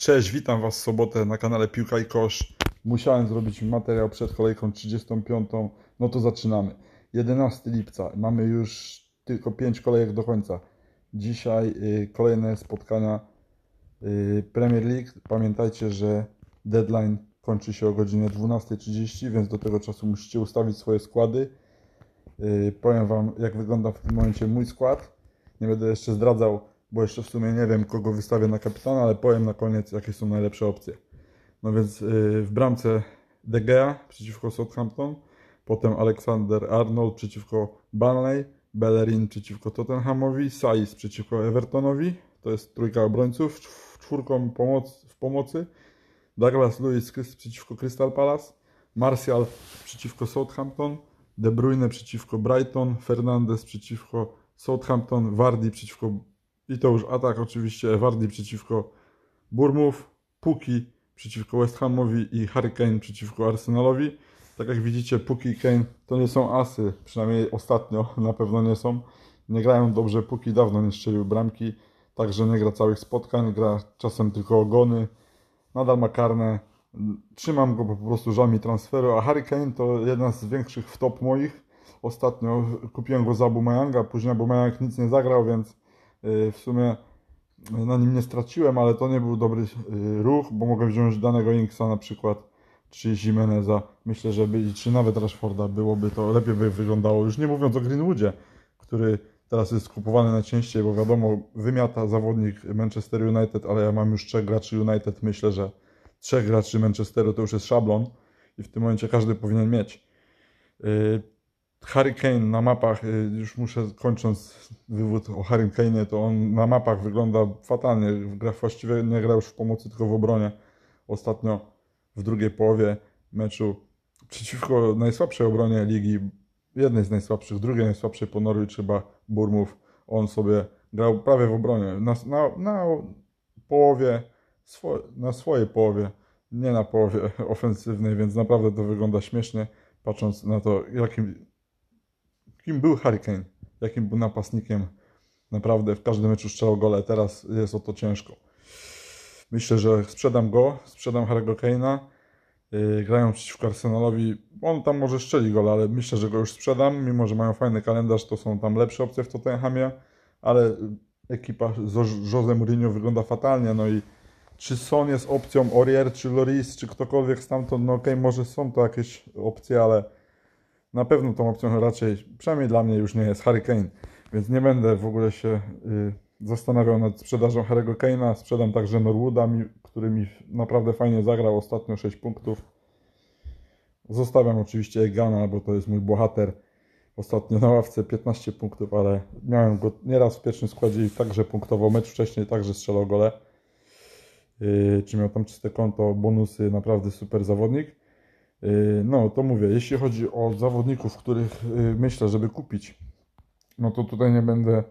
Cześć, witam Was w sobotę na kanale Piłka i Kosz. Musiałem zrobić materiał przed kolejką 35. No to zaczynamy. 11 lipca. Mamy już tylko 5 kolejek do końca. Dzisiaj y, kolejne spotkania y, Premier League. Pamiętajcie, że deadline kończy się o godzinie 12.30, więc do tego czasu musicie ustawić swoje składy. Y, powiem Wam, jak wygląda w tym momencie mój skład. Nie będę jeszcze zdradzał bo jeszcze w sumie nie wiem, kogo wystawię na kapitana, ale powiem na koniec, jakie są najlepsze opcje. No więc yy, w bramce De Gea przeciwko Southampton, potem Alexander Arnold przeciwko Burnley, Bellerin przeciwko Tottenhamowi, Saiz przeciwko Evertonowi, to jest trójka obrońców, czwórką pomoc, w pomocy, Douglas Lewis przeciwko Crystal Palace, Martial przeciwko Southampton, De Bruyne przeciwko Brighton, Fernandez przeciwko Southampton, Wardy przeciwko i to już atak oczywiście Wardy przeciwko Burmów, Puki przeciwko West Hamowi i Hurricane przeciwko Arsenalowi. Tak jak widzicie, Puki i Kane to nie są asy, przynajmniej ostatnio na pewno nie są. Nie grają dobrze, Puki dawno nie strzelił bramki, także nie gra całych spotkań, gra czasem tylko ogony. Nadal ma karne. Trzymam go po prostu żalmi transferu, a Hurricane to jedna z większych wtop moich. Ostatnio kupiłem go za Bumajanga, później Bumajang nic nie zagrał, więc w sumie na nim nie straciłem, ale to nie był dobry y, ruch, bo mogę wziąć danego Inksa na przykład, czy Jimeneza. Myślę, że by, czy nawet Rashforda byłoby to lepiej by wyglądało. Już nie mówiąc o Greenwoodzie, który teraz jest kupowany najczęściej, bo wiadomo, wymiata zawodnik Manchester United, ale ja mam już trzech graczy United. Myślę, że trzech graczy Manchesteru to już jest szablon i w tym momencie każdy powinien mieć. Y, Hurricane na mapach, y, już muszę kończąc wywód o Hurricane, to on na mapach wygląda fatalnie. Właściwie nie gra już w pomocy, tylko w obronie. Ostatnio w drugiej połowie meczu przeciwko najsłabszej obronie ligi, jednej z najsłabszych, drugiej najsłabszej po Norwich chyba Burmów, on sobie grał prawie w obronie. Na, na, na połowie, swo, na swojej połowie, nie na połowie ofensywnej, więc naprawdę to wygląda śmiesznie, patrząc na to, jakim kim był Hurricane, jakim był napastnikiem. Naprawdę w każdym meczu strzelał gole, teraz jest o to ciężko. Myślę, że sprzedam go, sprzedam Harry'ego Kane'a. Yy, grają przeciwko Arsenalowi. On tam może strzeli gole, ale myślę, że go już sprzedam. Mimo, że mają fajny kalendarz, to są tam lepsze opcje w Tottenhamie, ale ekipa z Jose Mourinho wygląda fatalnie. No i czy Son jest opcją, Orier, czy Loris, czy ktokolwiek stamtąd, no okej, okay, może są to jakieś opcje, ale na pewno tą opcją raczej, przynajmniej dla mnie już nie jest Harry Kane, więc nie będę w ogóle się y, zastanawiał nad sprzedażą Harry'ego Kane'a. Sprzedam także Norwooda, który mi naprawdę fajnie zagrał ostatnio 6 punktów. Zostawiam oczywiście Egana, bo to jest mój bohater. Ostatnio na ławce 15 punktów, ale miałem go nieraz w pierwszym składzie i także punktował mecz wcześniej, także strzelał gole. Yy, czy miał tam czyste konto, bonusy, naprawdę super zawodnik. Y, no, to mówię, jeśli chodzi o zawodników, których y, myślę, żeby kupić, no to tutaj nie będę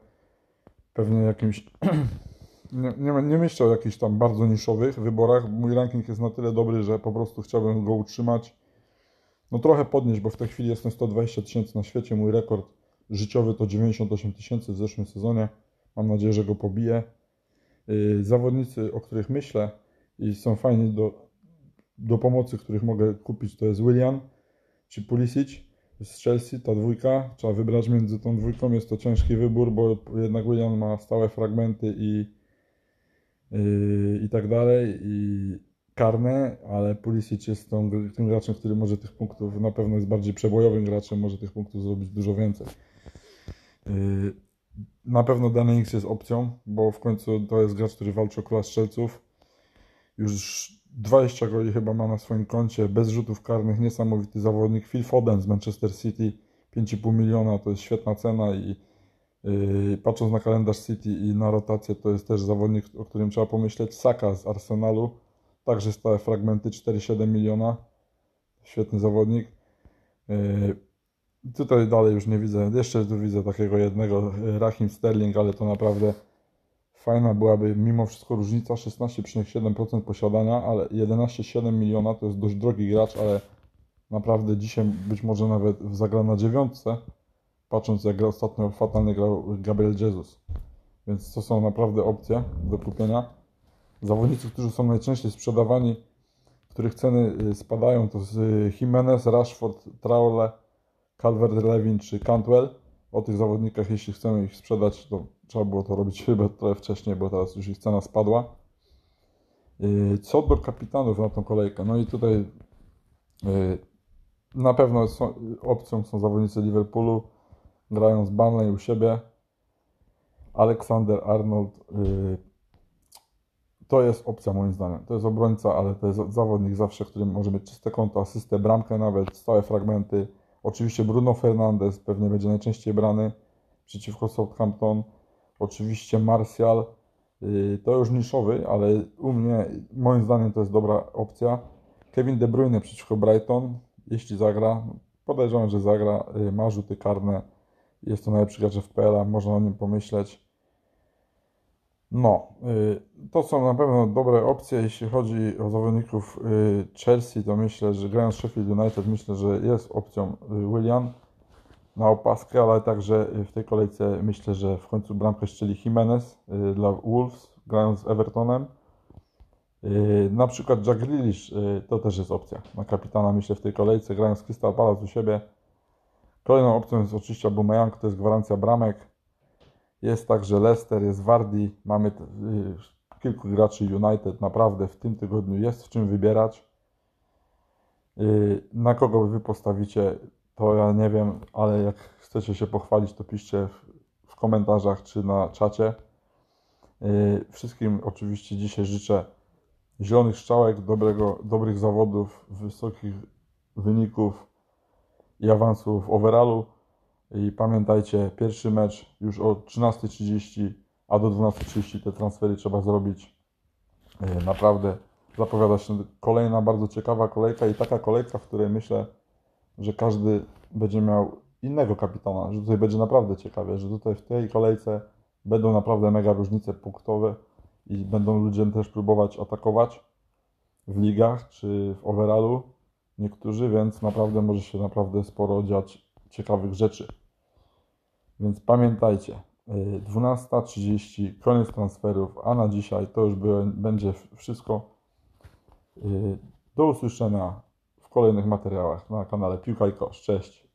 pewnie jakimś. nie, nie, nie myślę o jakichś tam bardzo niszowych wyborach. Mój ranking jest na tyle dobry, że po prostu chciałbym go utrzymać. No trochę podnieść, bo w tej chwili jestem 120 tysięcy na świecie. Mój rekord życiowy to 98 tysięcy w zeszłym sezonie. Mam nadzieję, że go pobiję. Y, zawodnicy, o których myślę i są fajni do do pomocy, których mogę kupić, to jest William czy Pulisic z Chelsea, ta dwójka. Trzeba wybrać między tą dwójką. Jest to ciężki wybór, bo jednak William ma stałe fragmenty i, i, i tak dalej, i karne, ale Pulisic jest tą, tym graczem, który może tych punktów, na pewno jest bardziej przebojowym graczem, może tych punktów zrobić dużo więcej. Yy, na pewno Danix jest opcją, bo w końcu to jest gracz, który walczy o klas strzelców. Już 20 goli chyba ma na swoim koncie, bez rzutów karnych, niesamowity zawodnik. Phil Foden z Manchester City, 5,5 miliona to jest świetna cena i yy, patrząc na kalendarz City i na rotację, to jest też zawodnik, o którym trzeba pomyśleć. Saka z Arsenalu, także stałe fragmenty, 4,7 miliona, świetny zawodnik. Yy, tutaj dalej już nie widzę, jeszcze tu widzę takiego jednego, Rahim Sterling, ale to naprawdę Fajna byłaby mimo wszystko różnica 16,7% posiadania, ale 11,7 miliona to jest dość drogi gracz, ale naprawdę dzisiaj być może nawet zagra na dziewiątce, patrząc jak ostatnio fatalnie grał Gabriel Jesus. Więc to są naprawdę opcje do kupienia. Zawodnicy, którzy są najczęściej sprzedawani, których ceny y, spadają, to z Jimenez, Rashford, Traore, Calvert-Lewin czy Cantwell. O tych zawodnikach, jeśli chcemy ich sprzedać, to trzeba było to robić chyba trochę wcześniej, bo teraz już ich cena spadła. Y, co do kapitanów na tą kolejkę, no i tutaj y, na pewno są, opcją są zawodnicy Liverpoolu, grają z Burnley u siebie. Aleksander Arnold y, to jest opcja moim zdaniem. To jest obrońca, ale to jest zawodnik zawsze, który może mieć czyste konto, asystę, bramkę nawet, stałe fragmenty. Oczywiście Bruno Fernandes pewnie będzie najczęściej brany przeciwko Southampton. Oczywiście Martial, to już niszowy, ale u mnie moim zdaniem to jest dobra opcja. Kevin De Bruyne przeciwko Brighton, jeśli zagra, podejrzewam, że zagra, ma rzuty karne, jest to najlepszy gracz FPL-a, można o nim pomyśleć. No, y, to są na pewno dobre opcje. Jeśli chodzi o zawodników y, Chelsea, to myślę, że grając Sheffield United, myślę, że jest opcją y, William na opaskę, ale także w tej kolejce myślę, że w końcu bramkę strzeli Jimenez dla Wolves, grając z Evertonem. Na przykład Jack Grealish to też jest opcja na kapitana, myślę, w tej kolejce, grając z Crystal Palace u siebie. Kolejną opcją jest oczywiście Aubameyang, to jest gwarancja bramek. Jest także Leicester, jest Wardy, mamy kilku graczy United, naprawdę w tym tygodniu jest w czym wybierać. Y, na kogo wy postawicie, to ja nie wiem, ale jak chcecie się pochwalić, to piszcie w komentarzach czy na czacie. Y, wszystkim oczywiście dzisiaj życzę zielonych strzałek, dobrego, dobrych zawodów, wysokich wyników i awansu w overallu. I pamiętajcie, pierwszy mecz już o 13.30, a do 12.30 te transfery trzeba zrobić. E, naprawdę zapowiada się kolejna bardzo ciekawa kolejka i taka kolejka, w której myślę, że każdy będzie miał innego kapitana, że tutaj będzie naprawdę ciekawie, że tutaj w tej kolejce będą naprawdę mega różnice punktowe i będą ludzie też próbować atakować w ligach czy w overallu niektórzy, więc naprawdę może się naprawdę sporo dziać ciekawych rzeczy. Więc pamiętajcie, 12.30, y, koniec transferów, a na dzisiaj to już będzie wszystko. Y, do usłyszenia w kolejnych materiałach na kanale Piłka i Kosz. Cześć!